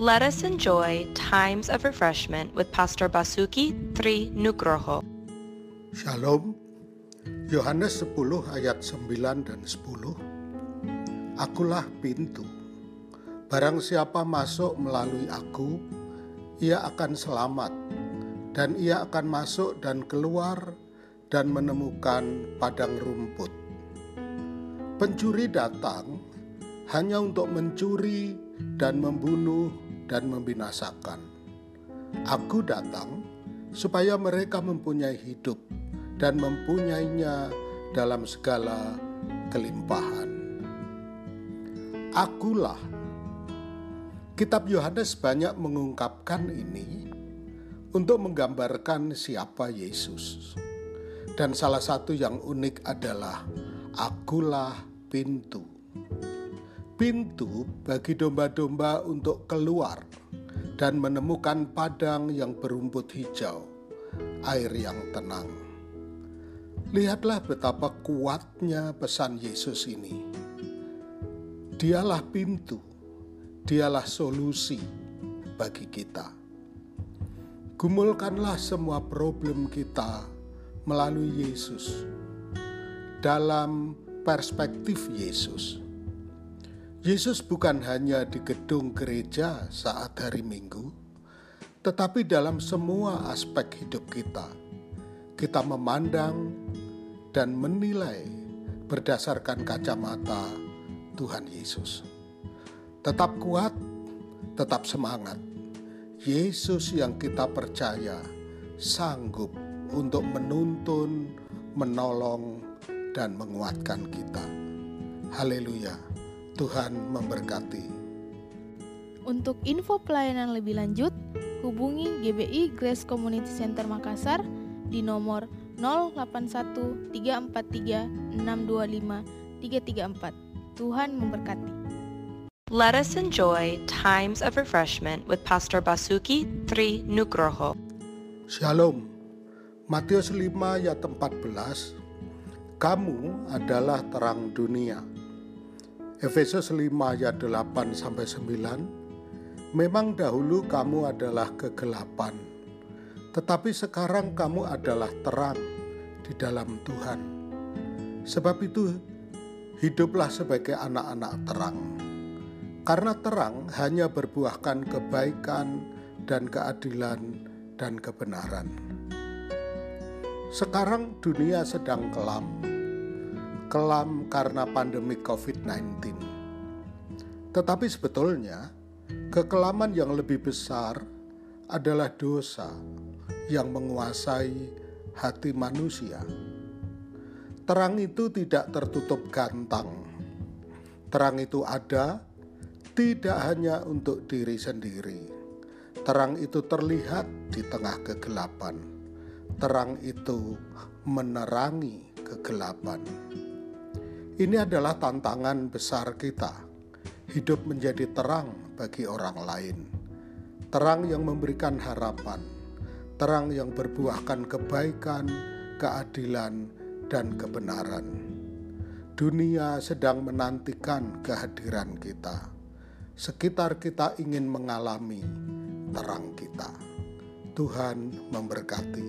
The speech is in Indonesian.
Let us enjoy times of refreshment with Pastor Basuki Tri Nugroho. Shalom. Yohanes 10 ayat 9 dan 10. Akulah pintu. Barang siapa masuk melalui aku, ia akan selamat dan ia akan masuk dan keluar dan menemukan padang rumput. Pencuri datang hanya untuk mencuri dan membunuh dan membinasakan. Aku datang supaya mereka mempunyai hidup dan mempunyainya dalam segala kelimpahan. Akulah. Kitab Yohanes banyak mengungkapkan ini untuk menggambarkan siapa Yesus. Dan salah satu yang unik adalah akulah pintu pintu bagi domba-domba untuk keluar dan menemukan padang yang berumput hijau, air yang tenang. Lihatlah betapa kuatnya pesan Yesus ini. Dialah pintu, dialah solusi bagi kita. Gumulkanlah semua problem kita melalui Yesus dalam perspektif Yesus Yesus bukan hanya di gedung gereja saat hari Minggu, tetapi dalam semua aspek hidup kita. Kita memandang dan menilai berdasarkan kacamata Tuhan Yesus. Tetap kuat, tetap semangat. Yesus yang kita percaya sanggup untuk menuntun, menolong, dan menguatkan kita. Haleluya! Tuhan memberkati. Untuk info pelayanan lebih lanjut, hubungi GBI Grace Community Center Makassar di nomor 081 343 625 334. Tuhan memberkati. Let us enjoy times of refreshment with Pastor Basuki Tri Nugroho. Shalom. Matius 5 ayat 14. Kamu adalah terang dunia. Efesus 5 ayat 8 sampai 9 Memang dahulu kamu adalah kegelapan tetapi sekarang kamu adalah terang di dalam Tuhan. Sebab itu hiduplah sebagai anak-anak terang. Karena terang hanya berbuahkan kebaikan dan keadilan dan kebenaran. Sekarang dunia sedang kelam kelam karena pandemi COVID-19. Tetapi sebetulnya, kekelaman yang lebih besar adalah dosa yang menguasai hati manusia. Terang itu tidak tertutup gantang. Terang itu ada tidak hanya untuk diri sendiri. Terang itu terlihat di tengah kegelapan. Terang itu menerangi kegelapan. Ini adalah tantangan besar kita. Hidup menjadi terang bagi orang lain. Terang yang memberikan harapan. Terang yang berbuahkan kebaikan, keadilan, dan kebenaran. Dunia sedang menantikan kehadiran kita. Sekitar kita ingin mengalami terang kita. Tuhan memberkati.